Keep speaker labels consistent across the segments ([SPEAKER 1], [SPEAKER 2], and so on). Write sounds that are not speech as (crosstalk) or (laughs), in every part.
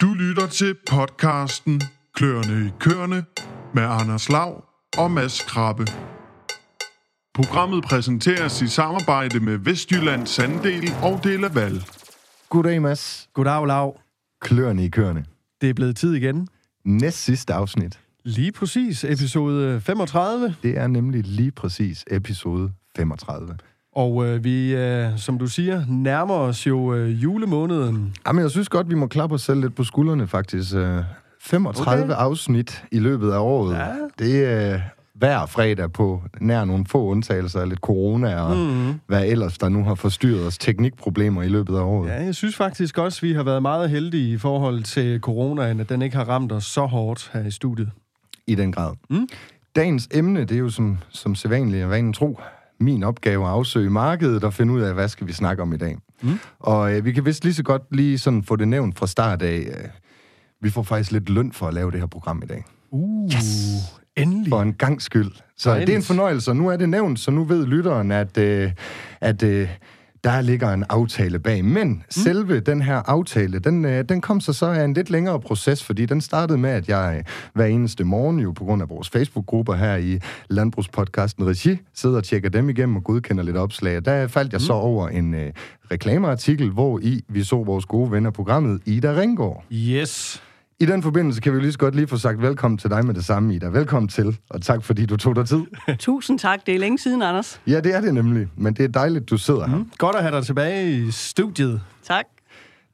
[SPEAKER 1] Du lytter til podcasten Kløerne i Køerne med Anders Lav og Mads Krabbe. Programmet præsenteres i samarbejde med Vestjyllands Sanddel og Delaval.
[SPEAKER 2] Goddag, Mads.
[SPEAKER 3] Goddag, Lav.
[SPEAKER 2] Kløerne i køerne.
[SPEAKER 3] Det er blevet tid igen.
[SPEAKER 2] Næst sidste afsnit.
[SPEAKER 3] Lige præcis, episode 35.
[SPEAKER 2] Det er nemlig lige præcis episode 35.
[SPEAKER 3] Og øh, vi, øh, som du siger, nærmer os jo øh, julemåneden.
[SPEAKER 2] Jamen, jeg synes godt, vi må klappe os selv lidt på skuldrene, faktisk. Øh, 35 okay. afsnit i løbet af året.
[SPEAKER 3] Ja.
[SPEAKER 2] Det er øh, hver fredag på nær nogle få undtagelser af lidt corona og mm-hmm. hvad ellers, der nu har forstyrret os teknikproblemer i løbet af året.
[SPEAKER 3] Ja, jeg synes faktisk også, vi har været meget heldige i forhold til coronaen, at den ikke har ramt os så hårdt her i studiet.
[SPEAKER 2] I den grad. Mm. Dagens emne, det er jo som, som sædvanligt og vanen tro, min opgave at afsøge markedet og finde ud af, hvad skal vi snakke om i dag. Mm. Og øh, vi kan vist lige så godt lige sådan få det nævnt fra start af. Øh, vi får faktisk lidt løn for at lave det her program i dag.
[SPEAKER 3] Uh, yes. endelig.
[SPEAKER 2] For en gang skyld. Så
[SPEAKER 3] Dejligt.
[SPEAKER 2] det er en fornøjelse, og nu er det nævnt, så nu ved lytteren, at, øh, at øh, der ligger en aftale bag. Men mm. selve den her aftale, den, øh, den kom så så af en lidt længere proces, fordi den startede med, at jeg øh, hver eneste morgen, jo på grund af vores Facebook-grupper her i Landbrugspodcasten Regi, sidder og tjekker dem igennem og godkender lidt opslag. Der faldt jeg mm. så over en øh, reklameartikel, hvor i vi så vores gode ven af programmet, Ida Ringgaard.
[SPEAKER 3] Yes.
[SPEAKER 2] I den forbindelse kan vi lige så godt lige få sagt velkommen til dig med det samme, Ida. Velkommen til, og tak fordi du tog dig tid. (laughs)
[SPEAKER 4] Tusind tak. Det er længe siden, Anders.
[SPEAKER 2] Ja, det er det nemlig, men det er dejligt, du sidder her.
[SPEAKER 3] Mm. Godt at have dig tilbage i studiet.
[SPEAKER 4] Tak.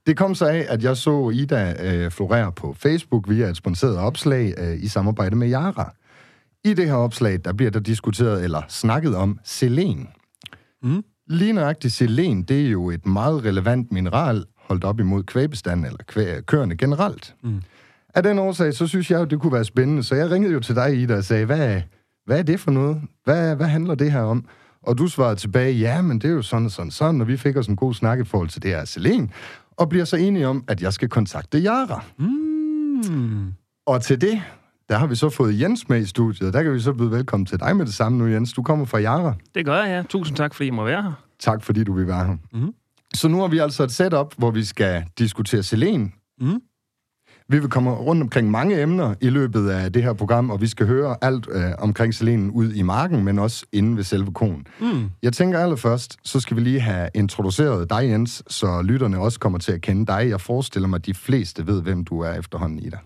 [SPEAKER 2] Det kom så af, at jeg så Ida øh, florere på Facebook via et sponsoreret opslag øh, i samarbejde med Yara. I det her opslag, der bliver der diskuteret eller snakket om selen. Mm. Lige nøjagtigt selen, det er jo et meget relevant mineral, holdt op imod kvægbestanden eller kvæ- køerne generelt. Mm. Af den årsag, så synes jeg jo, det kunne være spændende. Så jeg ringede jo til dig, Ida, og sagde, hvad, hvad er det for noget? Hvad, hvad handler det her om? Og du svarede tilbage, ja, men det er jo sådan og sådan sådan, og vi fik os en god snak i forhold til det her selen, og bliver så enige om, at jeg skal kontakte Yara.
[SPEAKER 3] Mm.
[SPEAKER 2] Og til det, der har vi så fået Jens med i studiet, og der kan vi så byde velkommen til dig med det samme nu, Jens. Du kommer fra Yara.
[SPEAKER 5] Det gør jeg, ja. Tusind tak, fordi I må være her.
[SPEAKER 2] Tak, fordi du vil være her. Mm. Så nu har vi altså et setup, hvor vi skal diskutere selen. Mm. Vi vil komme rundt omkring mange emner i løbet af det her program, og vi skal høre alt øh, omkring selenen ud i marken, men også inde ved selve konen. Mm. Jeg tænker allerførst, så skal vi lige have introduceret dig, Jens, så lytterne også kommer til at kende dig. Jeg forestiller mig, at de fleste ved, hvem du er efterhånden i dig.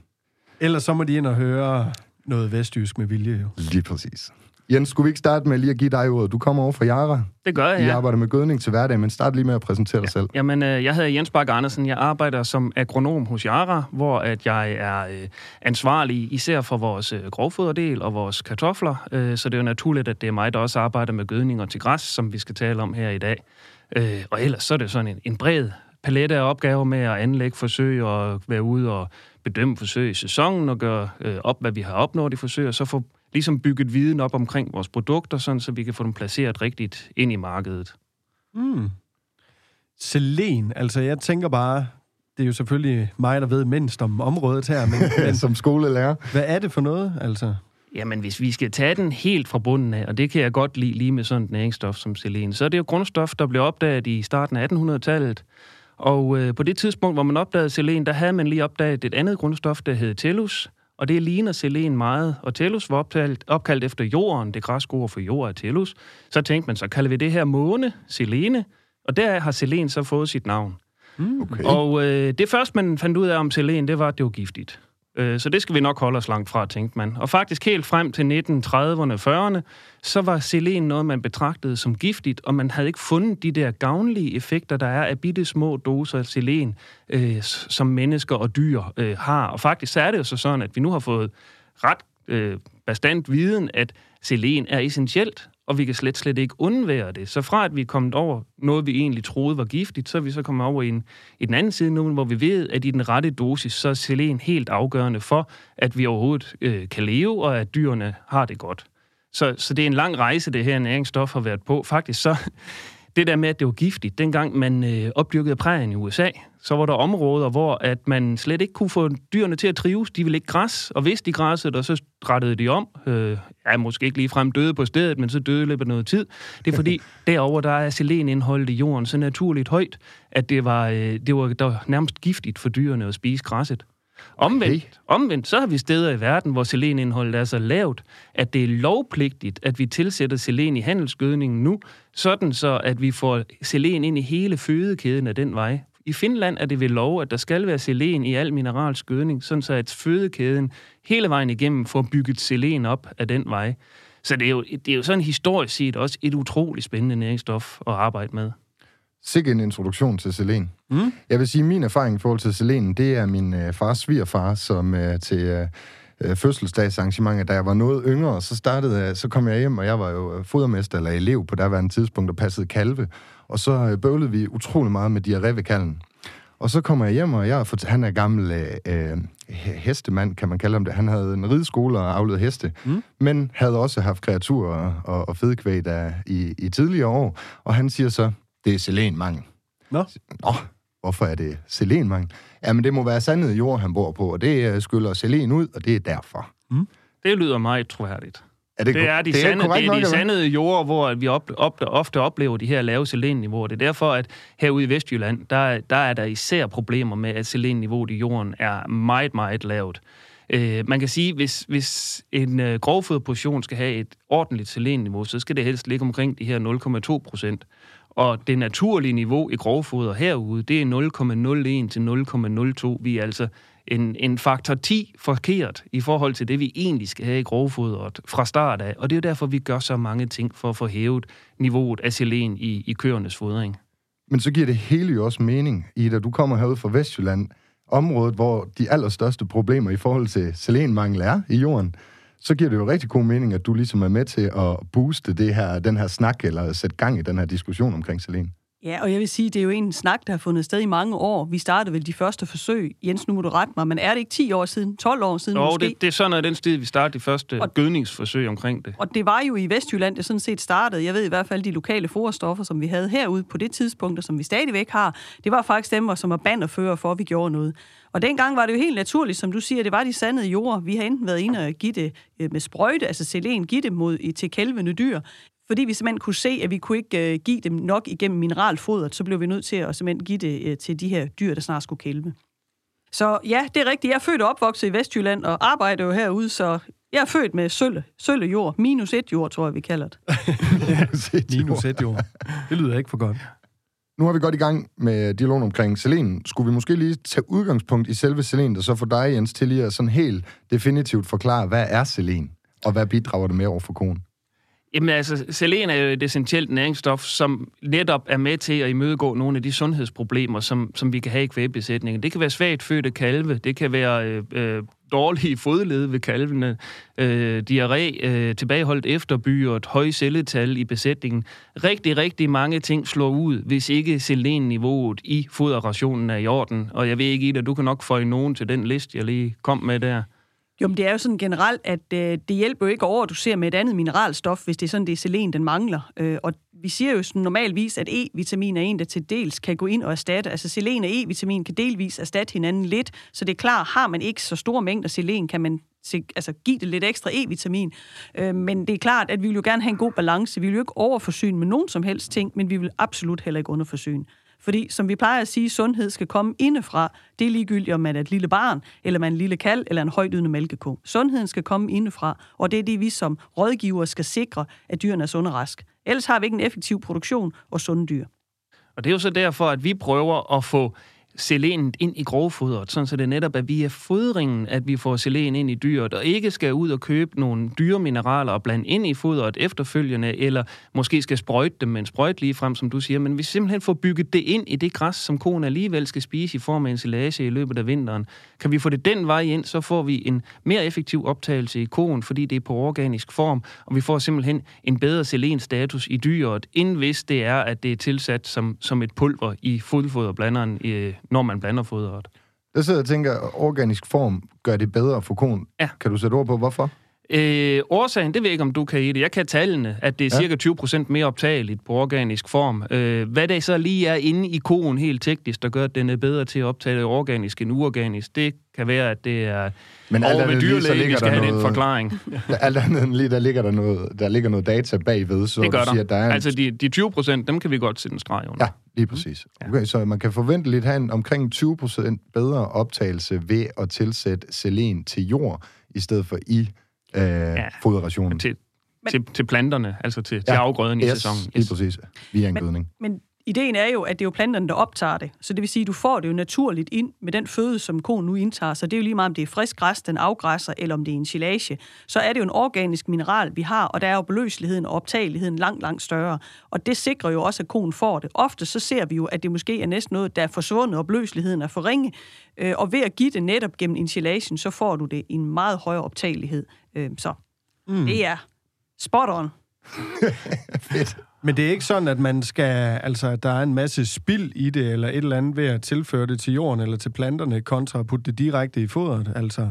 [SPEAKER 3] Ellers så må de ind og høre noget vestjysk med vilje, jo.
[SPEAKER 2] Lige præcis. Jens, skulle vi ikke starte med lige at give dig ordet? Du kommer over fra Yara.
[SPEAKER 5] Det gør jeg,
[SPEAKER 2] I
[SPEAKER 5] ja.
[SPEAKER 2] arbejder med gødning til hverdag, men start lige med at præsentere dig selv.
[SPEAKER 5] Jamen, øh, jeg hedder Jens Bak Andersen. Jeg arbejder som agronom hos Yara, hvor at jeg er øh, ansvarlig især for vores øh, grovfoderdel og vores kartofler. Så det er jo naturligt, at det er mig, der også arbejder med gødninger til græs, som vi skal tale om her i dag. Og ellers så er det sådan en, en bred palette af opgaver med at anlægge forsøg og være ude og bedømme forsøg i sæsonen og gøre øh, op, hvad vi har opnået i forsøg, og så få ligesom bygget viden op omkring vores produkter, sådan, så vi kan få dem placeret rigtigt ind i markedet.
[SPEAKER 3] Mm. Selen, altså jeg tænker bare, det er jo selvfølgelig mig, der ved mindst om området her, men, (laughs) men
[SPEAKER 2] Som skolelærer.
[SPEAKER 3] hvad er det for noget, altså?
[SPEAKER 5] Jamen, hvis vi skal tage den helt fra bunden af, og det kan jeg godt lide lige med sådan et næringsstof som selen, så er det jo grundstof, der blev opdaget i starten af 1800-tallet. Og øh, på det tidspunkt, hvor man opdagede selen, der havde man lige opdaget et andet grundstof, der hed tellus, og det ligner selen meget. Og tellus var opkaldt, opkaldt efter jorden, det græske ord for jord er tellus. Så tænkte man, så kalder vi det her måne, selene, og der har selen så fået sit navn.
[SPEAKER 2] Okay.
[SPEAKER 5] Og øh, det første, man fandt ud af om selen, det var, at det var giftigt. Øh, så det skal vi nok holde os langt fra, tænkte man. Og faktisk helt frem til 1930'erne, 40'erne, så var selen noget, man betragtede som giftigt, og man havde ikke fundet de der gavnlige effekter, der er af bitte små doser af selen, øh, som mennesker og dyr øh, har. Og faktisk så er det jo så sådan, at vi nu har fået ret øh, bestandt viden, at selen er essentielt, og vi kan slet, slet ikke undvære det. Så fra at vi er kommet over noget, vi egentlig troede var giftigt, så er vi så kommet over i, en, i den anden side nu, hvor vi ved, at i den rette dosis, så er selen helt afgørende for, at vi overhovedet øh, kan leve, og at dyrene har det godt. Så, så det er en lang rejse, det her næringsstof har været på. Faktisk så, det der med, at det var giftigt, dengang man øh, opdyrkede prærien i USA, så var der områder, hvor at man slet ikke kunne få dyrene til at trives. De ville ikke græs, og hvis de græssede, og så rettede de om. Øh, ja, måske ikke lige frem døde på stedet, men så døde i løbet af noget tid. Det er fordi, (laughs) derover der er selenindholdet i jorden så naturligt højt, at det var, øh, det var, der var nærmest giftigt for dyrene at spise græsset. Omvendt, okay. omvendt, så har vi steder i verden, hvor selenindholdet er så lavt, at det er lovpligtigt, at vi tilsætter selen i handelsgødningen nu, sådan så, at vi får selen ind i hele fødekæden af den vej. I Finland er det ved lov, at der skal være selen i al mineralsk gødning, sådan så at fødekæden hele vejen igennem får bygget selen op af den vej. Så det er jo, det er jo sådan historisk set også et utroligt spændende næringsstof at arbejde med.
[SPEAKER 2] Sikke en introduktion til selen. Mm. Jeg vil sige, at min erfaring i forhold til selenen, det er min øh, fars svigerfar, som øh, til øh, øh fødselsdagsarrangementer, da jeg var noget yngre, så startede så kom jeg hjem, og jeg var jo øh, fodermester eller elev på derværende tidspunkt, og passede kalve. Og så øh, bøvlede vi utrolig meget med diarré ved kalven. Og så kommer jeg hjem, og jeg, han er gammel øh, hestemand, kan man kalde ham det. Han havde en rideskole og afledet heste, mm. men havde også haft kreaturer og, og fedekvæg der i, i tidligere år. Og han siger så, det er selenmangel.
[SPEAKER 3] Nå.
[SPEAKER 2] Nå, hvorfor er det selenmangel? Jamen, det må være sandet jord, han bor på, og det øh, skylder selen ud, og det er derfor. Mm.
[SPEAKER 5] Det lyder meget troværdigt. Er det, det er de, det er sande, det er de sandede jorder, hvor vi op, op, ofte oplever de her lave selenniveauer. Det er derfor, at herude i Vestjylland, der, der er der især problemer med, at selenniveauet i jorden er meget, meget lavt. Øh, man kan sige, hvis, hvis en øh, grovfoderportion skal have et ordentligt selenniveau, så skal det helst ligge omkring de her 0,2 procent. Og det naturlige niveau i grovfoder herude, det er 0,01 til 0,02. Vi er altså en, en faktor 10 forkert i forhold til det, vi egentlig skal have i grovfodret fra start af. Og det er jo derfor, vi gør så mange ting for at få hævet niveauet af selen i, i køernes fodring.
[SPEAKER 2] Men så giver det hele jo også mening, Ida. Du kommer herude fra Vestjylland, området, hvor de allerstørste problemer i forhold til selenmangel er i jorden så giver det jo rigtig god mening, at du ligesom er med til at booste det her, den her snak, eller sætte gang i den her diskussion omkring Selen.
[SPEAKER 4] Ja, og jeg vil sige, det er jo en snak, der har fundet sted i mange år. Vi startede vel de første forsøg. Jens, nu må du rette mig, men er det ikke 10 år siden, 12 år siden
[SPEAKER 5] jo,
[SPEAKER 4] måske?
[SPEAKER 5] Det, det er sådan noget den sted, vi startede de første og, gødningsforsøg omkring det.
[SPEAKER 4] Og det var jo i Vestjylland, det sådan set startede. Jeg ved i hvert fald, de lokale forstoffer, som vi havde herude på det tidspunkt, og som vi stadigvæk har, det var faktisk dem, som var banderfører for, at vi gjorde noget. Og dengang var det jo helt naturligt, som du siger, det var de sandede jord. Vi har enten været inde og give det øh, med sprøjte, altså selen, give det mod, til kælvende dyr, fordi vi simpelthen kunne se, at vi kunne ikke øh, give dem nok igennem mineralfodret, så blev vi nødt til at simpelthen give det øh, til de her dyr, der snart skulle kælve. Så ja, det er rigtigt. Jeg er født og opvokset i Vestjylland og arbejder jo herude, så jeg er født med sølle, sølle jord. Minus et jord, tror jeg, vi kalder det. (laughs)
[SPEAKER 3] minus et jord. Det lyder ikke for godt.
[SPEAKER 2] Nu har vi godt i gang med dialogen omkring selen. Skulle vi måske lige tage udgangspunkt i selve selen, og så få dig, Jens, til lige at sådan helt definitivt forklare, hvad er selen, og hvad bidrager det med over for konen?
[SPEAKER 5] Jamen altså, selen er jo et essentielt næringsstof, som netop er med til at imødegå nogle af de sundhedsproblemer, som, som vi kan have i kvægbesætningen. Det kan være svagt fødte kalve, det kan være øh, øh, dårlige fodled ved kalvene, øh, diarré, øh, tilbageholdt efterbyret, høje celletal i besætningen. Rigtig, rigtig mange ting slår ud, hvis ikke selenniveauet i foderrationen er i orden. Og jeg ved ikke, Ida, du kan nok få nogen til den liste, jeg lige kom med der.
[SPEAKER 4] Jo, men det er jo sådan generelt, at øh, det hjælper jo ikke over, at du ser med et andet mineralstof, hvis det er sådan, det er selen, den mangler. Øh, og vi siger jo sådan normalvis, at E-vitamin er en, der til dels kan gå ind og erstatte. Altså selen og E-vitamin kan delvis erstatte hinanden lidt, så det er klart, har man ikke så store mængder selen, kan man altså give det lidt ekstra E-vitamin. Øh, men det er klart, at vi vil jo gerne have en god balance. Vi vil jo ikke overforsyne med nogen som helst ting, men vi vil absolut heller ikke underforsyne. Fordi, som vi plejer at sige, sundhed skal komme indefra. Det er ligegyldigt, om man er et lille barn, eller man er en lille kald, eller en højtydende mælkeko. Sundheden skal komme indefra, og det er det, vi som rådgiver skal sikre, at dyrene er sunde og rask. Ellers har vi ikke en effektiv produktion og sunde dyr.
[SPEAKER 5] Og det er jo så derfor, at vi prøver at få selenet ind i grovfodret, sådan så det netop er via fodringen, at vi får selen ind i dyret, og ikke skal ud og købe nogle dyre mineraler og blande ind i fodret efterfølgende, eller måske skal sprøjte dem med en sprøjt lige frem, som du siger, men vi simpelthen får bygget det ind i det græs, som konen alligevel skal spise i form af ensilage i løbet af vinteren. Kan vi få det den vej ind, så får vi en mere effektiv optagelse i konen, fordi det er på organisk form, og vi får simpelthen en bedre selenstatus i dyret, end hvis det er, at det er tilsat som, som et pulver i fodfoderblanderen øh, når man blander fodret.
[SPEAKER 2] Jeg sidder og tænker, at organisk form gør det bedre for konen.
[SPEAKER 5] Ja.
[SPEAKER 2] Kan du sætte ord på, hvorfor?
[SPEAKER 5] Øh, årsagen, det ved jeg ikke, om du kan i det. Jeg kan tallene, at det er cirka 20% mere optageligt på organisk form. Øh, hvad det så lige er inde i koen helt teknisk, der gør, at den er bedre til at optage det organisk end uorganisk, det kan være, at det er
[SPEAKER 2] Men alt
[SPEAKER 5] over med
[SPEAKER 2] andet lige, så
[SPEAKER 5] dyrlæge, vi skal
[SPEAKER 2] der
[SPEAKER 5] have den
[SPEAKER 2] noget-
[SPEAKER 5] forklaring.
[SPEAKER 2] Alt andet lige, der ligger der noget, der ligger noget data bagved, så
[SPEAKER 5] det gør
[SPEAKER 2] du
[SPEAKER 5] der.
[SPEAKER 2] siger, at der er en
[SPEAKER 5] Altså, de, de 20%, dem kan vi godt sætte en streg under.
[SPEAKER 2] Ja, lige præcis. Okay, så man kan forvente lidt have en omkring 20% bedre optagelse ved at tilsætte selen til jord, i stedet for i øh, ja. foderrationen.
[SPEAKER 5] Til, til, til planterne, altså til, til
[SPEAKER 2] Ja.
[SPEAKER 5] afgrøden i
[SPEAKER 2] Yes,
[SPEAKER 5] sæsonen.
[SPEAKER 2] lige præcis. Via en
[SPEAKER 4] Men-
[SPEAKER 2] gødning.
[SPEAKER 4] Men ideen er jo, at det er jo planterne, der optager det. Så det vil sige, at du får det jo naturligt ind med den føde, som koen nu indtager. Så det er jo lige meget, om det er frisk græs, den afgræsser, eller om det er en silage. Så er det jo en organisk mineral, vi har, og der er jo beløseligheden og optageligheden langt, langt større. Og det sikrer jo også, at koen får det. Ofte så ser vi jo, at det måske er næsten noget, der er forsvundet, og beløseligheden er for ringe. Øh, Og ved at give det netop gennem insilagen, så får du det i en meget højere optagelighed. Øh, Så mm. det er spot on. (laughs)
[SPEAKER 3] Men det er ikke sådan, at man skal, altså, at der er en masse spild i det, eller et eller andet ved at tilføre det til jorden eller til planterne, kontra at putte det direkte i fodret, altså.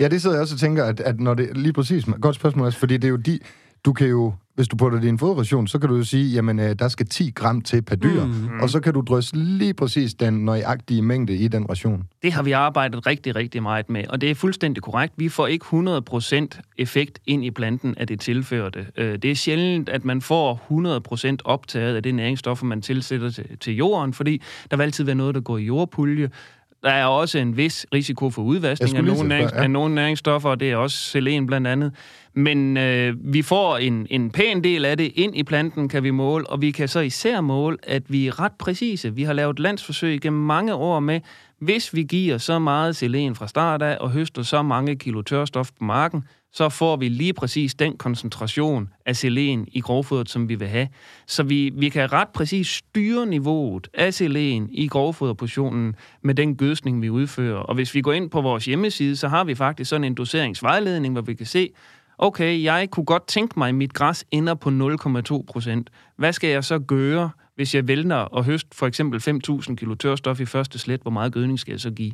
[SPEAKER 2] Ja, det sidder jeg også og tænker, at, at når det lige præcis, godt spørgsmål også, fordi det er jo de, du kan jo, hvis du putter en fodration, så kan du jo sige, jamen, øh, der skal 10 gram til per dyr, mm. og så kan du drysse lige præcis den nøjagtige mængde i den ration.
[SPEAKER 5] Det har vi arbejdet rigtig, rigtig meget med, og det er fuldstændig korrekt. Vi får ikke 100% effekt ind i planten af det tilførte. Øh, Det er sjældent, at man får 100% optaget af det næringsstoffer, man tilsætter til, til jorden, fordi der vil altid være noget, der går i jordpulje. Der er også en vis risiko for udvaskning af nogle, nærings,
[SPEAKER 2] ja.
[SPEAKER 5] af nogle næringsstoffer, og det er også selen blandt andet. Men øh, vi får en, en pæn del af det ind i planten, kan vi måle, og vi kan så især måle, at vi er ret præcise. Vi har lavet landsforsøg gennem mange år med, hvis vi giver så meget selen fra start af og høster så mange kilo tørstof på marken, så får vi lige præcis den koncentration af selen i grovfodret, som vi vil have. Så vi, vi kan ret præcis styre niveauet af selen i grovfoderportionen med den gødsning, vi udfører. Og hvis vi går ind på vores hjemmeside, så har vi faktisk sådan en doseringsvejledning, hvor vi kan se, okay, jeg kunne godt tænke mig, at mit græs ender på 0,2 procent. Hvad skal jeg så gøre, hvis jeg vælger at høste for eksempel 5.000 kilo tørstof i første slæt? Hvor meget gødning skal jeg så give?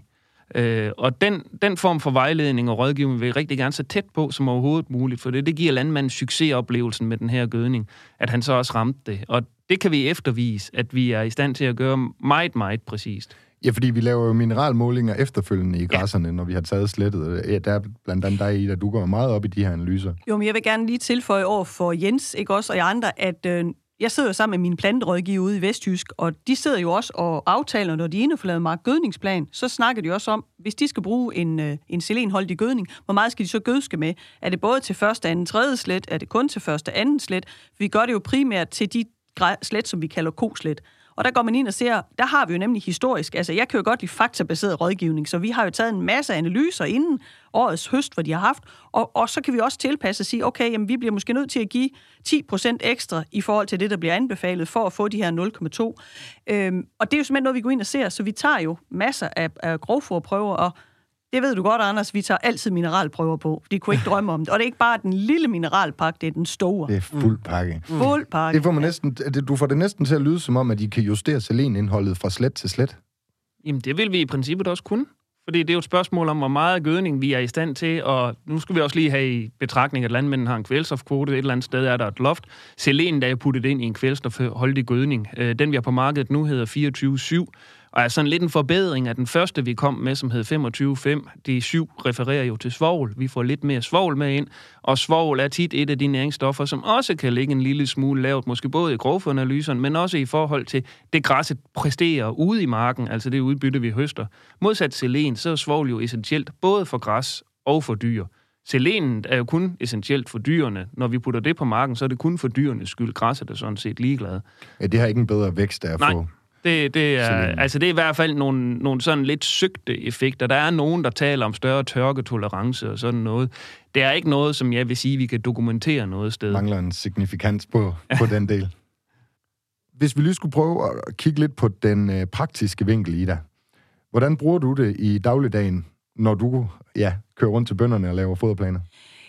[SPEAKER 5] Øh, og den, den form for vejledning og rådgivning vil jeg rigtig gerne så tæt på som overhovedet muligt, for det, det giver landmanden succesoplevelsen med den her gødning, at han så også ramte det. Og det kan vi eftervise, at vi er i stand til at gøre meget, meget præcist.
[SPEAKER 2] Ja, fordi vi laver jo mineralmålinger efterfølgende i græsserne, ja. når vi har taget slettet. Ja, der er blandt andet dig, Ida, du går meget op i de her analyser.
[SPEAKER 4] Jo, men jeg vil gerne lige tilføje over for Jens, ikke også, og jer andre, at øh, jeg sidder jo sammen med mine planterådgiver ude i Vestjysk, og de sidder jo også og aftaler, når de inde får lavet markgødningsplan, så snakker de også om, hvis de skal bruge en, øh, en selenholdig gødning, hvor meget skal de så gødske med? Er det både til første, anden, tredje slet? Er det kun til første, anden slet? Vi gør det jo primært til de slet, som vi kalder koslet. Og der går man ind og ser, der har vi jo nemlig historisk, altså jeg kan jo godt lide faktabaseret rådgivning, så vi har jo taget en masse analyser inden årets høst, hvor de har haft, og, og så kan vi også tilpasse og sige, okay, jamen, vi bliver måske nødt til at give 10% ekstra i forhold til det, der bliver anbefalet, for at få de her 0,2. Øhm, og det er jo simpelthen noget, vi går ind og ser, så vi tager jo masser af, af grovforprøver, og det ved du godt, Anders, vi tager altid mineralprøver på. De kunne ikke (laughs) drømme om det. Og det er ikke bare den lille mineralpakke, det er den store.
[SPEAKER 2] Det er fuld pakke.
[SPEAKER 4] Fuld pakke.
[SPEAKER 2] Det får man næsten, det- du får det næsten til at lyde som om, at I kan justere selenindholdet fra slet til slet.
[SPEAKER 5] Jamen, det vil vi i princippet også kunne. Fordi det er jo et spørgsmål om, hvor meget gødning vi er i stand til, og nu skal vi også lige have i betragtning, at landmændene har en kvælstofkvote. Et eller andet sted er der et loft. Selen, der er puttet ind i en kvælstofholdig gødning. Øh, Den, vi har på markedet nu, hedder 24-7, og er sådan lidt en forbedring af den første, vi kom med, som hed 25-5. De syv refererer jo til svovl. Vi får lidt mere svovl med ind, og svovl er tit et af de næringsstoffer, som også kan ligge en lille smule lavt, måske både i grovfodanalyserne, men også i forhold til det græsset præsterer ude i marken, altså det udbytte, vi høster. Modsat selen, så er svovl jo essentielt både for græs og for dyr. Selenet er jo kun essentielt for dyrene. Når vi putter det på marken, så er det kun for dyrenes skyld. Græsset er sådan set ligeglad.
[SPEAKER 2] Ja, det har ikke en bedre vækst af at
[SPEAKER 5] Nej.
[SPEAKER 2] få.
[SPEAKER 5] Det, det, er, altså det er i hvert fald nogle, nogle sådan lidt søgte effekter. Der er nogen, der taler om større tørketolerance og sådan noget. Det er ikke noget, som jeg vil sige, vi kan dokumentere noget sted.
[SPEAKER 2] mangler en signifikans på, på (laughs) den del. Hvis vi lige skulle prøve at kigge lidt på den øh, praktiske vinkel i dig. Hvordan bruger du det i dagligdagen, når du ja, kører rundt til bønderne og laver foderplaner?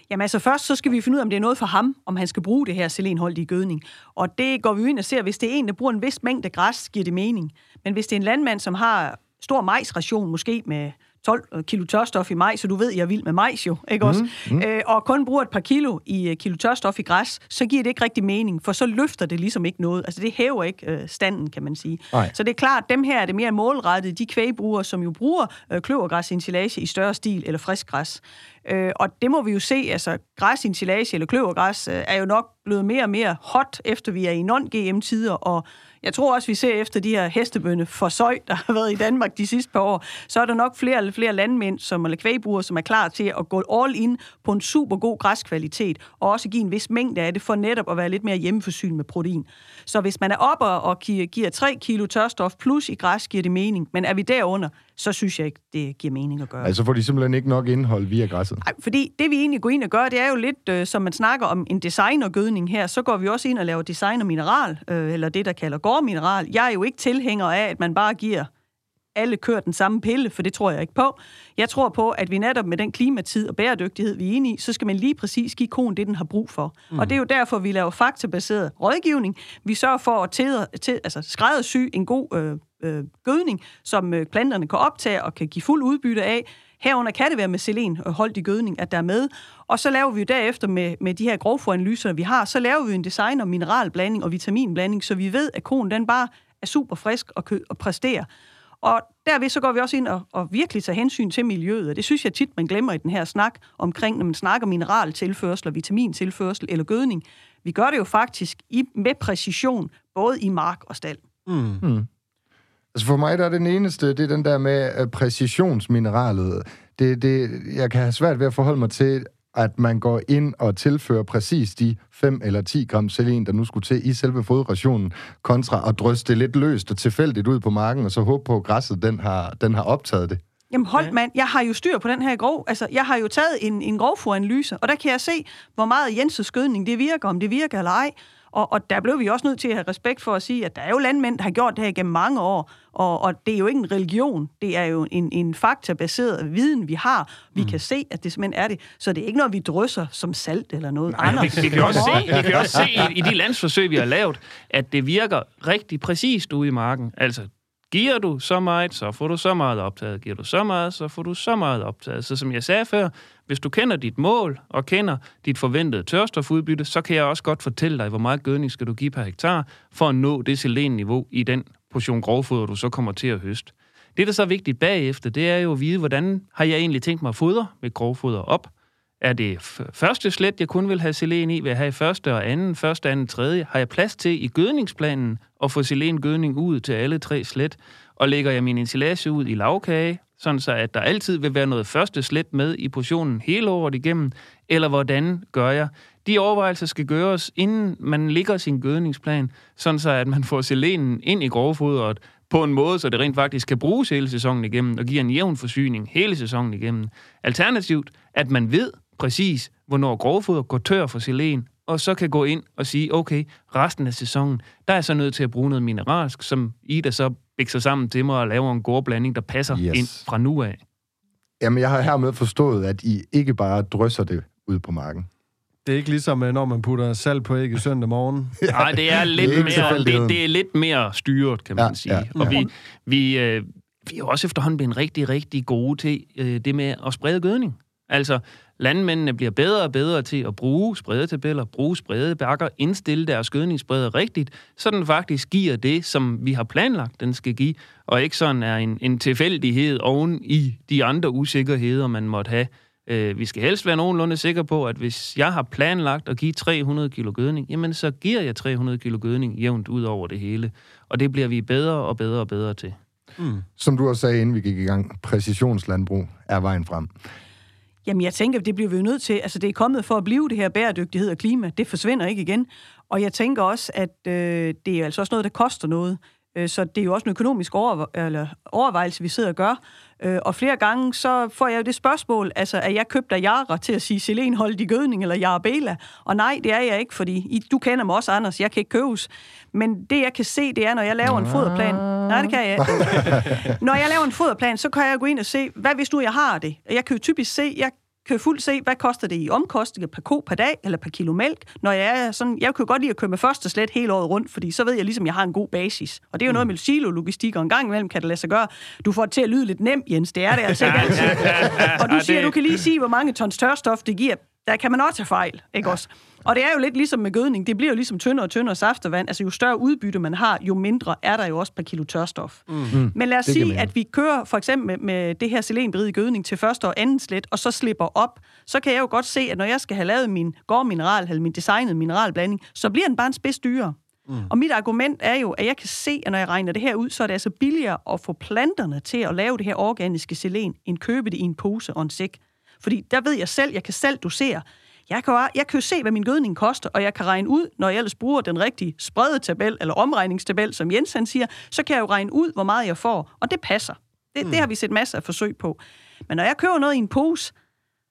[SPEAKER 4] Jamen altså først, så skal vi finde ud af, om det er noget for ham, om han skal bruge det her selenholdige gødning. Og det går vi jo ind og ser, hvis det er en, der bruger en vis mængde græs, giver det mening. Men hvis det er en landmand, som har stor majsration, måske med 12 kilo tørstof i majs, så du ved, jeg er vild med majs jo, ikke også? Mm. Øh, og kun bruger et par kilo i kilo tørstof i græs, så giver det ikke rigtig mening, for så løfter det ligesom ikke noget. Altså det hæver ikke øh, standen, kan man sige.
[SPEAKER 2] Nej.
[SPEAKER 4] Så det er klart, dem her er det mere målrettet, de kvægbrugere, som jo bruger øh, kløvergræsinsilage i større stil eller frisk græs. Øh, og det må vi jo se, altså græsinsilage eller kløvergræs øh, er jo nok blevet mere og mere hot, efter vi er i non-GM-tider, og jeg tror også, vi ser efter de her hestebønne forsøg, der har været i Danmark de sidste par år, så er der nok flere eller flere landmænd, som, er kvægbrugere, som er klar til at gå all in på en super god græskvalitet, og også give en vis mængde af det, for netop at være lidt mere hjemmeforsynet med protein. Så hvis man er oppe og giver 3 kilo tørstof plus i græs, giver det mening. Men er vi derunder, så synes jeg ikke, det giver mening at gøre.
[SPEAKER 2] Altså får de simpelthen ikke nok indhold via græsset?
[SPEAKER 4] Nej, fordi det vi egentlig går ind og gør, det er jo lidt, øh, som man snakker om en designergødning her, så går vi også ind og laver designer mineral, øh, eller det, der kalder gårdmineral. Jeg er jo ikke tilhænger af, at man bare giver alle kører den samme pille, for det tror jeg ikke på. Jeg tror på, at vi netop med den klimatid og bæredygtighed, vi er inde i, så skal man lige præcis give konen det, den har brug for. Mm. Og det er jo derfor, vi laver faktabaseret rådgivning. Vi sørger for at til, til, altså skræddersy en god øh, øh, gødning, som øh, planterne kan optage og kan give fuld udbytte af. Herunder kan det være med selen og holdt i gødning, at der er med. Og så laver vi jo derefter med, med de her grovforanalyser, vi har, så laver vi en design og mineralblanding og vitaminblanding, så vi ved, at konen den bare er super frisk og, kø- og præsterer. Og derved så går vi også ind og, og virkelig tager hensyn til miljøet, og det synes jeg tit, man glemmer i den her snak omkring, når man snakker mineraltilførsel og vitamintilførsel eller gødning. Vi gør det jo faktisk i, med præcision, både i mark og stald.
[SPEAKER 2] Mm. Mm. Altså for mig der er den eneste, det er den der med uh, præcisionsmineralet. Det, det, jeg kan have svært ved at forholde mig til, at man går ind og tilfører præcis de 5 eller 10 gram selen, der nu skulle til i selve fodrationen, kontra at drysse det lidt løst og tilfældigt ud på marken, og så håbe på, at græsset den har, den har optaget det.
[SPEAKER 4] Jamen hold mand, jeg har jo styr på den her grov, altså jeg har jo taget en, en grovforanalyse, og der kan jeg se, hvor meget Jenses gødning det virker, om det virker eller ej. Og, og der blev vi også nødt til at have respekt for at sige, at der er jo landmænd, der har gjort det her gennem mange år, og, og det er jo ikke en religion, det er jo en, en faktabaseret viden, vi har. Vi mm. kan se, at det simpelthen er det. Så det er ikke noget, vi drysser som salt eller noget
[SPEAKER 5] Nej,
[SPEAKER 4] andet.
[SPEAKER 5] Vi, vi, kan også se, vi kan også se i, i de landsforsøg, vi har lavet, at det virker rigtig præcist ude i marken. Altså, Giver du så meget, så får du så meget optaget. Giver du så meget, så får du så meget optaget. Så som jeg sagde før, hvis du kender dit mål og kender dit forventede tørstofudbytte, så kan jeg også godt fortælle dig, hvor meget gødning skal du give per hektar, for at nå det selenniveau i den portion grovfoder, du så kommer til at høste. Det, der så er vigtigt bagefter, det er jo at vide, hvordan har jeg egentlig tænkt mig at fodre med grovfoder op. Er det første slet, jeg kun vil have selen i? Vil jeg have første og anden, første, anden, tredje? Har jeg plads til i gødningsplanen at få selengødning ud til alle tre slet? Og lægger jeg min ensilage ud i lavkage, sådan så at der altid vil være noget første slet med i portionen hele året igennem? Eller hvordan gør jeg? De overvejelser skal gøres, inden man ligger sin gødningsplan, sådan så at man får selenen ind i grovfodret på en måde, så det rent faktisk kan bruges hele sæsonen igennem og giver en jævn forsyning hele sæsonen igennem. Alternativt, at man ved, præcis, hvornår grovfoder går tør for selen, og så kan gå ind og sige, okay, resten af sæsonen, der er så nødt til at bruge noget mineralsk, som Ida så bækker sammen til mig og laver en gårdblanding, der passer yes. ind fra nu af.
[SPEAKER 2] Jamen, jeg har hermed forstået, at I ikke bare drysser det ud på marken.
[SPEAKER 3] Det er ikke ligesom, når man putter salt på æg i søndag morgen. (laughs)
[SPEAKER 5] Nej, det er lidt det er mere, det, det er lidt mere styret, kan man ja, sige. Ja, og ja. vi, vi, øh, vi er også efterhånden blevet rigtig, rigtig gode til øh, det med at sprede gødning. Altså, Landmændene bliver bedre og bedre til at bruge spredetabeller, bruge spredebakker, indstille deres gødningsspreder rigtigt, så den faktisk giver det, som vi har planlagt, den skal give, og ikke sådan er en, en tilfældighed oven i de andre usikkerheder, man måtte have. Øh, vi skal helst være nogenlunde sikre på, at hvis jeg har planlagt at give 300 kilo gødning, jamen så giver jeg 300 kilo gødning jævnt ud over det hele. Og det bliver vi bedre og bedre og bedre til.
[SPEAKER 2] Mm. Som du også sagde, inden vi gik i gang, præcisionslandbrug er vejen frem.
[SPEAKER 4] Jamen, jeg tænker, det bliver vi jo nødt til. Altså, det er kommet for at blive det her bæredygtighed og klima. Det forsvinder ikke igen. Og jeg tænker også, at øh, det er altså også noget, der koster noget. Øh, så det er jo også en økonomisk overve- eller overvejelse, vi sidder og gør. Øh, og flere gange, så får jeg jo det spørgsmål, altså, er jeg købt af Jara til at sige selenholdt i gødning, eller Jarabela? Og nej, det er jeg ikke, fordi I, du kender mig også, Anders, jeg kan ikke købes. Men det, jeg kan se, det er, når jeg laver en foderplan. Nej, det kan jeg ikke. (laughs) når jeg laver en foderplan, så kan jeg gå ind og se, hvad hvis nu jeg har det? Jeg kan jo typisk se, jeg kan fuldt se, hvad koster det i omkostninger per ko per dag, eller per kilo mælk, når jeg er sådan, jeg kan jo godt lide at køre med første slet hele året rundt, fordi så ved jeg ligesom, at jeg har en god basis. Og det er jo noget med silo-logistik, og en gang imellem kan det lade sig gøre. Du får det til at lyde lidt nemt, Jens, det er det altså ikke altid. (laughs) Og du siger, du kan lige sige, hvor mange tons tørstof det giver. Der kan man også tage fejl, ikke også? Og det er jo lidt ligesom med gødning. Det bliver jo ligesom tyndere og tyndere saft og vand. Altså jo større udbytte man har, jo mindre er der jo også per kilo tørstof. Mm. Men lad os
[SPEAKER 2] Det
[SPEAKER 4] sige, at vi kører for eksempel med, med det her selenberige gødning til første og anden slet, og så slipper op, så kan jeg jo godt se, at når jeg skal have lavet min gårdmineral, eller min designede mineralblanding, så bliver den bare en spids dyre. Mm. Og mit argument er jo, at jeg kan se, at når jeg regner det her ud, så er det altså billigere at få planterne til at lave det her organiske selen, end købe det i en pose og en sæk. Fordi der ved jeg selv, jeg kan selv dosere. Jeg kan, jo, jeg kan jo se, hvad min gødning koster, og jeg kan regne ud, når jeg ellers bruger den rigtige spredetabel, eller omregningstabel, som Jens han siger, så kan jeg jo regne ud, hvor meget jeg får, og det passer. Det, mm. det har vi set masser af forsøg på. Men når jeg køber noget i en pose,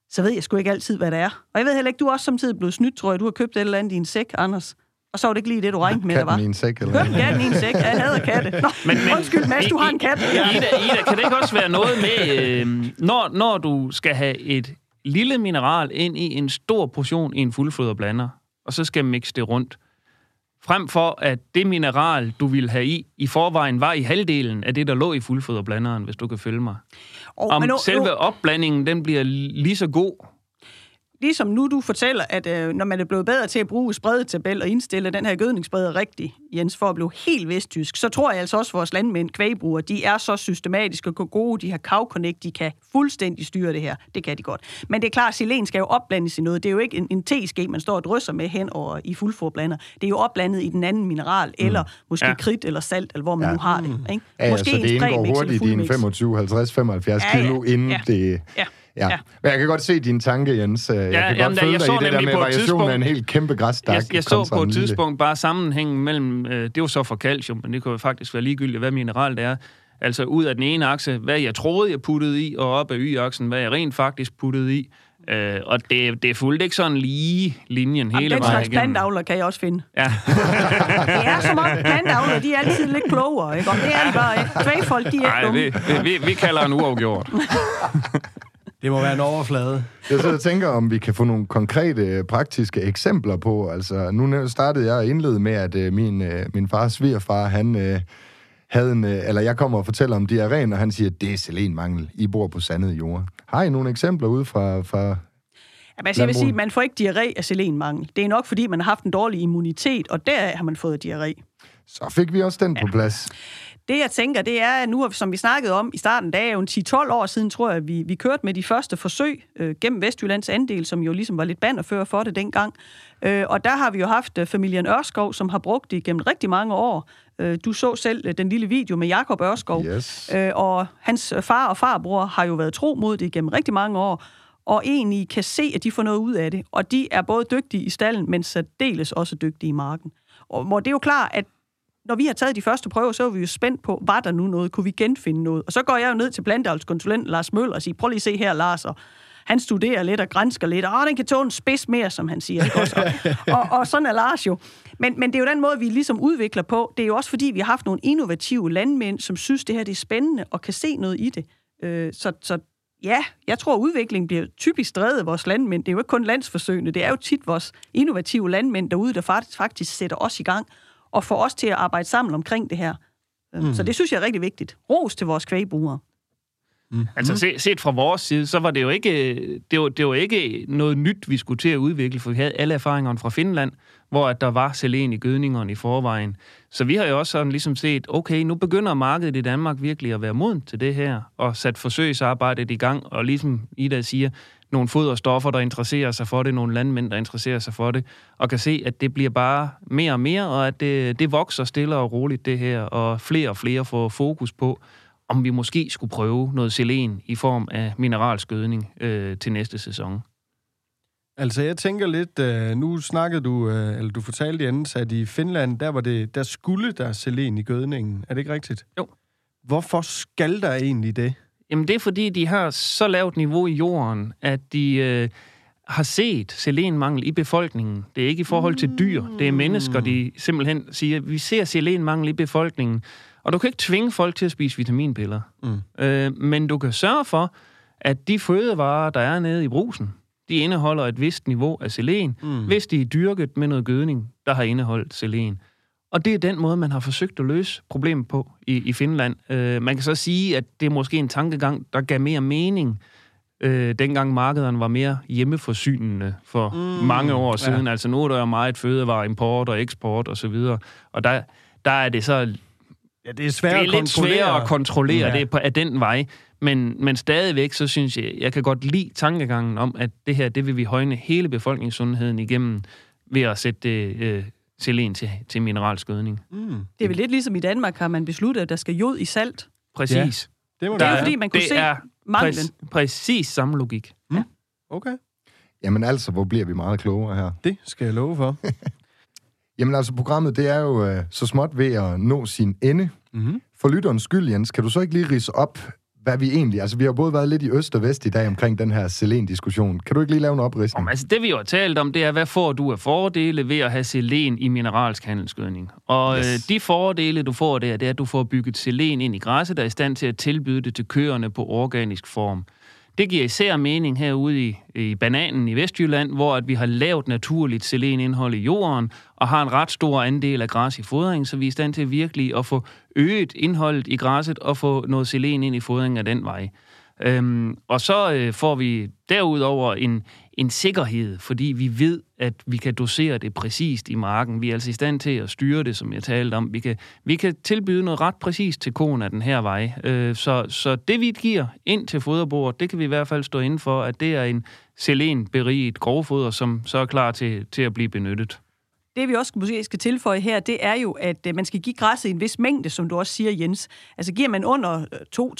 [SPEAKER 4] så ved jeg sgu ikke altid, hvad det er. Og jeg ved heller ikke, du er også samtidig blevet snydt, tror jeg. Du har købt et eller andet i en sæk, Anders. Og så var det ikke lige det, du regnede med, der var.
[SPEAKER 2] Katten i en sæk, eller
[SPEAKER 4] Køb katten i en sæk. Jeg hader katte. Nå, men, men, undskyld, Mads, du har en kat.
[SPEAKER 5] Ida, Ida, kan det ikke også være noget med, øh, når, når du skal have et lille mineral ind i en stor portion i en fuldfoderblander, og så skal mixe det rundt, frem for at det mineral, du vil have i, i forvejen var i halvdelen af det, der lå i fuldfoderblanderen, hvis du kan følge mig.
[SPEAKER 4] Oh,
[SPEAKER 5] Om
[SPEAKER 4] men nu,
[SPEAKER 5] selve
[SPEAKER 4] nu,
[SPEAKER 5] opblandingen, den bliver lige så god.
[SPEAKER 4] Ligesom nu du fortæller, at øh, når man er blevet bedre til at bruge spredetabel og indstille den her gødningsspreder rigtigt, Jens, for at blive helt vestjysk, så tror jeg altså også, at vores landmænd, kvægbrugere, de er så systematiske og gode, de har kavconnect, de kan fuldstændig styre det her. Det kan de godt. Men det er klart, at selen skal jo opblandes i noget. Det er jo ikke en, en teske, man står og drysser med hen over i fuldforblander. Det er jo opblandet i den anden mineral, mm. eller måske
[SPEAKER 5] Ja.
[SPEAKER 4] ja. kridt eller salt, eller hvor man ja. nu har det. Ikke?
[SPEAKER 2] Ja, ja,
[SPEAKER 4] måske
[SPEAKER 2] så det
[SPEAKER 4] en
[SPEAKER 2] indgår hurtigt i
[SPEAKER 4] fuldmix.
[SPEAKER 2] 25, 50, 75
[SPEAKER 4] Ja, ja.
[SPEAKER 2] kilo, inden
[SPEAKER 4] Ja.
[SPEAKER 2] det...
[SPEAKER 4] Ja.
[SPEAKER 2] Ja.
[SPEAKER 4] Ja.
[SPEAKER 2] Men jeg kan godt se din tanke, Jens. Jeg
[SPEAKER 5] Ja,
[SPEAKER 2] kan
[SPEAKER 5] jamen,
[SPEAKER 2] godt
[SPEAKER 5] da-
[SPEAKER 2] følge
[SPEAKER 5] jeg
[SPEAKER 2] dig
[SPEAKER 5] så
[SPEAKER 2] i det der med variationen af en helt kæmpe græsstak.
[SPEAKER 5] Jeg, jeg så på et
[SPEAKER 2] lille.
[SPEAKER 5] tidspunkt bare sammenhængen mellem, øh, det var så for calcium, men det kunne jo faktisk være ligegyldigt, hvad mineral det er. Altså ud af den ene akse, hvad jeg troede, jeg puttede i, og op af y-aksen, hvad jeg rent faktisk puttede i. Øh, og det, det fulgte ikke sådan lige linjen hele
[SPEAKER 4] den
[SPEAKER 5] vejen
[SPEAKER 4] slags
[SPEAKER 5] igennem.
[SPEAKER 4] plantavler kan jeg også finde.
[SPEAKER 5] Ja. (laughs)
[SPEAKER 4] Det er som om plantavler, de er altid lidt klogere, ikke? Og det er de bare ikke. Kvægfolk, de er ikke
[SPEAKER 5] Nej,
[SPEAKER 4] dumme.
[SPEAKER 5] vi, vi, vi kalder en uafgjort. (laughs)
[SPEAKER 3] Det må være en overflade. (laughs)
[SPEAKER 2] Jeg sidder og tænker, om vi kan få nogle konkrete, øh, praktiske eksempler på. Altså, nu startede jeg indlede med, at øh, min, øh, min fars svigerfar, han øh, havde en... Øh, eller jeg kommer og fortæller om diarréen, og han siger, det er selenmangel. I bor på sandede jord. Har I nogle eksempler ude fra... fra
[SPEAKER 4] Jamen, altså, jeg vil sige, man får ikke diarré af selenmangel. Det er nok, fordi man har haft en dårlig immunitet, og der har man fået diarré.
[SPEAKER 2] så fik vi også den på plads.
[SPEAKER 4] Det, jeg tænker, det er, at nu, som vi snakkede om i starten, der er jo en 10-12 år siden, tror jeg, vi, vi kørte med de første forsøg øh, gennem Vestjyllands andel, som jo ligesom var lidt bannerfører for det dengang. Øh, og der har vi jo haft øh, familien Ørskov, som har brugt det gennem rigtig mange år. Øh, du så selv øh, den lille video med Jakob Ørskov.
[SPEAKER 2] Yes.
[SPEAKER 4] Øh, og hans far og farbror har jo været tro mod det gennem rigtig mange år, og egentlig kan se, at de får noget ud af det. Og de er både dygtige i stallen, men særdeles også dygtige i marken. Og hvor det er jo klart, at når vi har taget de første prøver, så er vi jo spændt på, var der nu noget? Kunne vi genfinde noget? Og så går jeg jo ned til planteavlskonsulent Lars Møller og siger, prøv lige at se her, Lars, og han studerer lidt og grænsker lidt, og den kan tåle en spids mere, som han siger. Ikke også? Og, (laughs) og, og sådan er Lars jo. Men, men det er jo den måde, vi ligesom udvikler på. Det er jo også fordi, vi har haft nogle innovative landmænd, som synes, det her det er spændende og kan se noget i det. Øh, så, så ja, jeg tror, udviklingen bliver typisk drevet af vores landmænd. Det er jo ikke kun landsforsøgende, det er jo tit vores innovative landmænd derude, der faktisk, faktisk sætter os i gang og får os til at arbejde sammen omkring det her. Mm. Så det synes jeg er rigtig vigtigt. Ros til vores kvægbrugere.
[SPEAKER 5] Altså se, set fra vores side, så var det jo ikke, det var, det var ikke noget nyt, vi skulle til at udvikle, for vi havde alle erfaringerne fra Finland, hvor at der var selen i gødningerne i forvejen. Så vi har jo også sådan ligesom set, okay, nu begynder markedet i Danmark virkelig at være moden til det her, og sat forsøgsarbejdet i gang, og ligesom Ida siger, nogle foderstoffer, der interesserer sig for det, nogle landmænd, der interesserer sig for det, og kan se, at det bliver bare mere og mere, og at det, det vokser stille og roligt, det her, og flere og flere får fokus på, om vi måske skulle prøve noget selen i form af mineralskødning øh, til næste sæson.
[SPEAKER 3] Altså, jeg tænker lidt, øh, nu snakkede du, øh, eller du fortalte Jens, at i Finland, der, var det, der skulle der selen i gødningen. Er det ikke rigtigt?
[SPEAKER 5] Jo.
[SPEAKER 3] Hvorfor skal der egentlig det?
[SPEAKER 5] Jamen det er fordi, de har så lavt niveau i jorden, at de øh, har set selenmangel i befolkningen. Det er ikke i forhold til dyr, det er mennesker, de simpelthen siger, vi ser selenmangel i befolkningen. Og du kan ikke tvinge folk til at spise vitaminpiller. Mm. Øh, men du kan sørge for, at de fødevarer, der er nede i brusen, de indeholder et vist niveau af selen, mm. hvis de er dyrket med noget gødning, der har indeholdt selen. Og det er den måde, man har forsøgt at løse problemet på i, i Finland. Øh, man kan så sige, at det er måske en tankegang, der gav mere mening, øh, dengang markederne var mere hjemmeforsynende for mm. mange år siden. Ja. Altså nu er der jo meget fødevare, import og eksport osv. Og, og der, der er det så...
[SPEAKER 3] Ja, det er svært
[SPEAKER 5] det er lidt sværere at kontrollere ja. det på, af den vej. Men, men stadigvæk, så synes jeg, jeg kan godt lide tankegangen om, at det her, det vil vi højne hele befolkningssundheden igennem ved at sætte det øh, selen til, til mineralskødning.
[SPEAKER 4] Mm. Det er vel lidt ligesom i Danmark, har man besluttet, at der skal jod i salt.
[SPEAKER 5] Præcis.
[SPEAKER 4] Ja. Det, må det er fordi, man kunne det se er manglen.
[SPEAKER 5] Præ- præcis samme logik.
[SPEAKER 3] Mm. Ja. Okay.
[SPEAKER 2] Jamen altså, hvor bliver vi meget klogere her?
[SPEAKER 3] Det skal jeg love for. (laughs)
[SPEAKER 2] Jamen altså, programmet det er jo øh, så småt ved at nå sin ende. Mm-hmm. For lytterens skyld, Jens, kan du så ikke lige rise op, hvad vi egentlig... Altså, vi har både været lidt i øst og vest i dag omkring den her selen-diskussion. Kan du ikke lige lave en opridsning?
[SPEAKER 5] Om, altså, det vi jo har talt om, det er, hvad får du af fordele ved at have selen i mineralsk handelsgødning? Og yes. øh, de fordele, du får der, det er, at du får bygget selen ind i græsset, der er i stand til at tilbyde det til køerne på organisk form. Det giver især mening herude i, i bananen i Vestjylland, hvor at vi har lavt naturligt selenindhold i jorden, og har en ret stor andel af græs i fodring, så vi er i stand til virkelig at få øget indholdet i græsset og få noget selen ind i fodringen af den vej. Øhm, og så øh, får vi derudover en, en sikkerhed, fordi vi ved, at vi kan dosere det præcist i marken. Vi er altså i stand til at styre det, som jeg talte om. Vi kan, vi kan tilbyde noget ret præcist til konen af den her vej. Øh, så, så det, vi giver ind til foderbordet, det kan vi i hvert fald stå inden for, at det er en selenberiget grovfoder, som så er klar til, til at blive benyttet.
[SPEAKER 4] Det vi også måske skal tilføje her, det er jo, at øh, man skal give græsset en vis mængde, som du også siger, Jens. Altså giver man under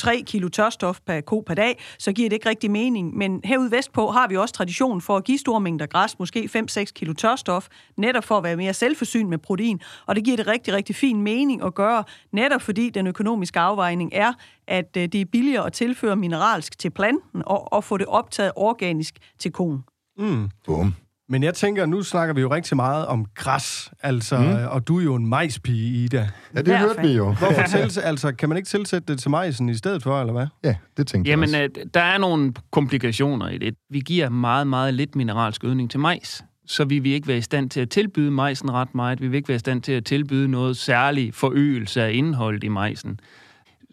[SPEAKER 4] 2-3 øh, kilo tørstof per ko per dag, så giver det ikke rigtig mening. Men herude vestpå har vi også tradition for at give store mængder græs, måske 5-6 kilo tørstof, netop for at være mere selvforsynet med protein. Og det giver det rigtig, rigtig fin mening at gøre, netop fordi den økonomiske afvejning er, at øh, det er billigere at tilføre mineralsk til planten og, og få det optaget organisk til konen.
[SPEAKER 2] Mm. Boom.
[SPEAKER 3] Men jeg tænker, nu snakker vi jo rigtig meget om græs, altså, mm. og du er jo en majspige, Ida.
[SPEAKER 2] Ja, det hørte vi jo.
[SPEAKER 3] Hvorfor tilsæt, altså, kan man ikke tilsætte det til majsen i stedet for, eller hvad?
[SPEAKER 2] Ja, det tænker
[SPEAKER 5] Jamen,
[SPEAKER 2] jeg
[SPEAKER 5] også. Øh, der er nogle komplikationer i det. Vi giver meget, meget lidt mineralsk gødning til majs, så vi vil ikke være i stand til at tilbyde majsen ret meget. Vi vil ikke være i stand til at tilbyde noget særlig forøgelse af indholdet i majsen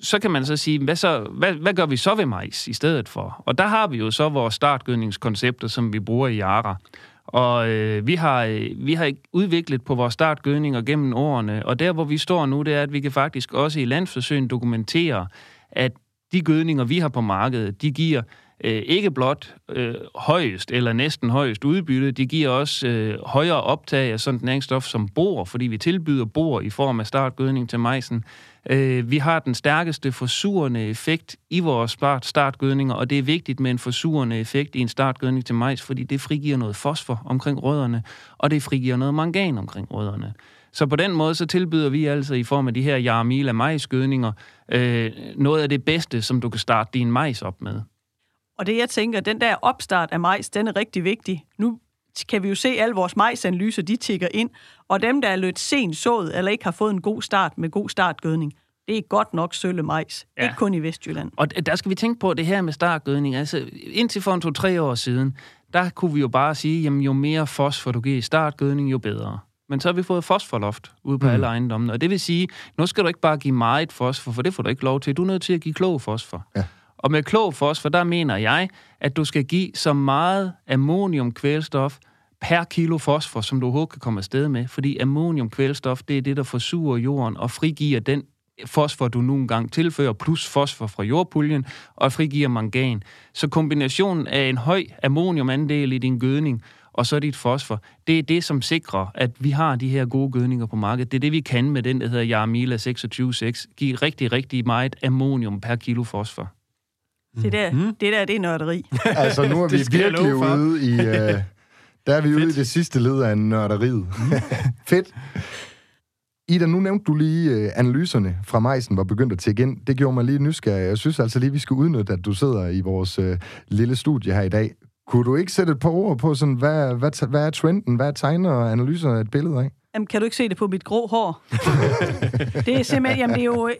[SPEAKER 5] så kan man så sige, hvad, så, hvad, hvad gør vi så ved majs i stedet for? Og der har vi jo så vores startgødningskoncepter, som vi bruger i Yara. Og øh, vi, har, øh, vi har udviklet på vores startgødninger gennem årene, og der hvor vi står nu, det er, at vi kan faktisk også i landsforsøgen dokumentere, at de gødninger, vi har på markedet, de giver øh, ikke blot øh, højest eller næsten højest udbytte, de giver også øh, højere optag af sådan næringsstof som bor, fordi vi tilbyder bor i form af startgødning til majsen. Øh, vi har den stærkeste forsurende effekt i vores start startgødninger, og det er vigtigt med en forsurende effekt i en startgødning til majs, fordi det frigiver noget fosfor omkring rødderne, og det frigiver noget mangan omkring rødderne. Så på den måde så tilbyder vi altså i form af de her Jaramila majsgødninger øh, noget af det bedste, som du kan starte din majs op med.
[SPEAKER 4] Og det jeg tænker, den der opstart af majs, den er rigtig vigtig. Nu kan vi jo se, at alle vores majsanalyser, de tigger ind, og dem, der er lødt sent sået, eller ikke har fået en god start med god startgødning, det er godt nok sølle majs. Ja. Ikke kun i Vestjylland.
[SPEAKER 5] Og der skal vi tænke på det her med startgødning. Altså, indtil for en to-tre år siden, der kunne vi jo bare sige, jamen jo mere fosfor du giver i startgødning, jo bedre. Men så har vi fået fosforloft ude på mm. alle ejendommene. Og det vil sige, nu skal du ikke bare give meget fosfor, for det får du ikke lov til. Du er nødt til at give klog fosfor. Ja. Og med klog fosfor, der mener jeg, at du skal give så meget ammoniumkvælstof per kilo fosfor, som du overhovedet kan komme afsted med. Fordi ammoniumkvælstof, det er det, der forsurer jorden og frigiver den fosfor, du nogle gange tilfører, plus fosfor fra jordpuljen, og frigiver mangan. Så kombinationen af en høj ammoniumandel i din gødning, og så dit fosfor, det er det, som sikrer, at vi har de her gode gødninger på markedet. Det er det, vi kan med den, der hedder Jarmila 26.6. Giv rigtig, rigtig meget ammonium per kilo fosfor.
[SPEAKER 4] Det der, mm. det der, det er nørderi.
[SPEAKER 2] altså, nu er (laughs) vi virkelig ude i... Uh, (laughs) der er vi Fedt. ude i det sidste led af nørderiet. (laughs) Fedt. Ida, nu nævnte du lige øh, analyserne fra Meisen var begyndt at tække ind. Det gjorde mig lige nysgerrig. Jeg synes altså lige, vi skal udnytte, at du sidder i vores øh, lille studie her i dag. Kunne du ikke sætte et par ord på, sådan, hvad, hvad, hvad er trenden? Hvad tegner og analyser et billede af?
[SPEAKER 4] Jamen, kan du ikke se det på mit grå hår? (laughs) det er simpelthen, jamen det er jo...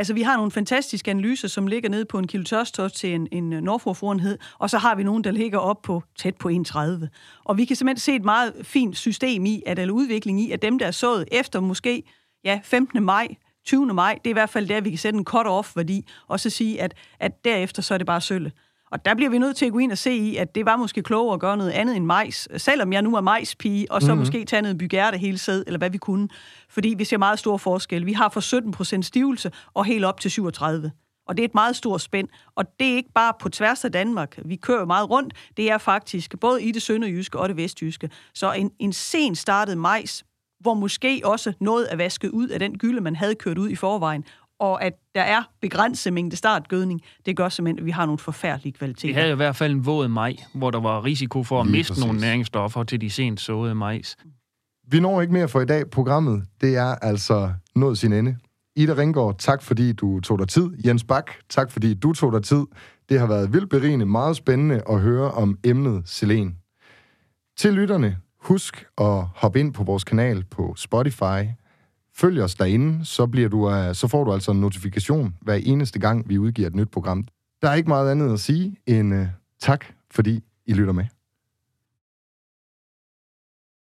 [SPEAKER 4] Altså, vi har nogle fantastiske analyser, som ligger nede på en kilo tørstof til en, en øh, Norfolk-forenhed, og så har vi nogle, der ligger op på tæt på 1,30. Og vi kan simpelthen se et meget fint system i, at, eller udvikling i, at dem, der er sået efter måske ja, 15. maj, 20. maj, det er i hvert fald der, vi kan sætte en cut-off-værdi, og så sige, at, at derefter så er det bare sølle. Og der bliver vi nødt til at gå ind og se i, at det var måske klogere at gøre noget andet end majs, selvom jeg nu er majspige, og så mm-hmm. måske tage noget bygærte hele sæd, eller hvad vi kunne. Fordi vi ser meget stor forskel. Vi har fra 17 procent stivelse og helt op til 37. Og det er et meget stort spænd. Og det er ikke bare på tværs af Danmark. Vi kører meget rundt. Det er faktisk både i det sønderjyske og det vestjyske. Så en, en sen startet majs, hvor måske også noget er vasket ud af den gylde, man havde kørt ud i forvejen, og at der er begrænset mængde startgødning, det gør simpelthen, at vi har nogle forfærdelige kvaliteter.
[SPEAKER 5] Vi havde i hvert fald en våd maj, hvor der var risiko for at
[SPEAKER 2] Lige
[SPEAKER 5] miste
[SPEAKER 2] præcis.
[SPEAKER 5] nogle næringsstoffer til de sent såede majs.
[SPEAKER 2] Vi når ikke mere for i dag. Programmet, det er altså nået sin ende. Ida Ringgaard, tak fordi du tog dig tid. Jens Bak, tak fordi du tog dig tid. Det har været vildt berigende, meget spændende at høre om emnet selen. Til lytterne, husk at hoppe ind på vores kanal på Spotify. Følg os derinde, så, bliver du, øh, så får du altså en notifikation hver eneste gang, vi udgiver et nyt program. Der er ikke meget andet at sige end uh, tak, fordi I lytter med.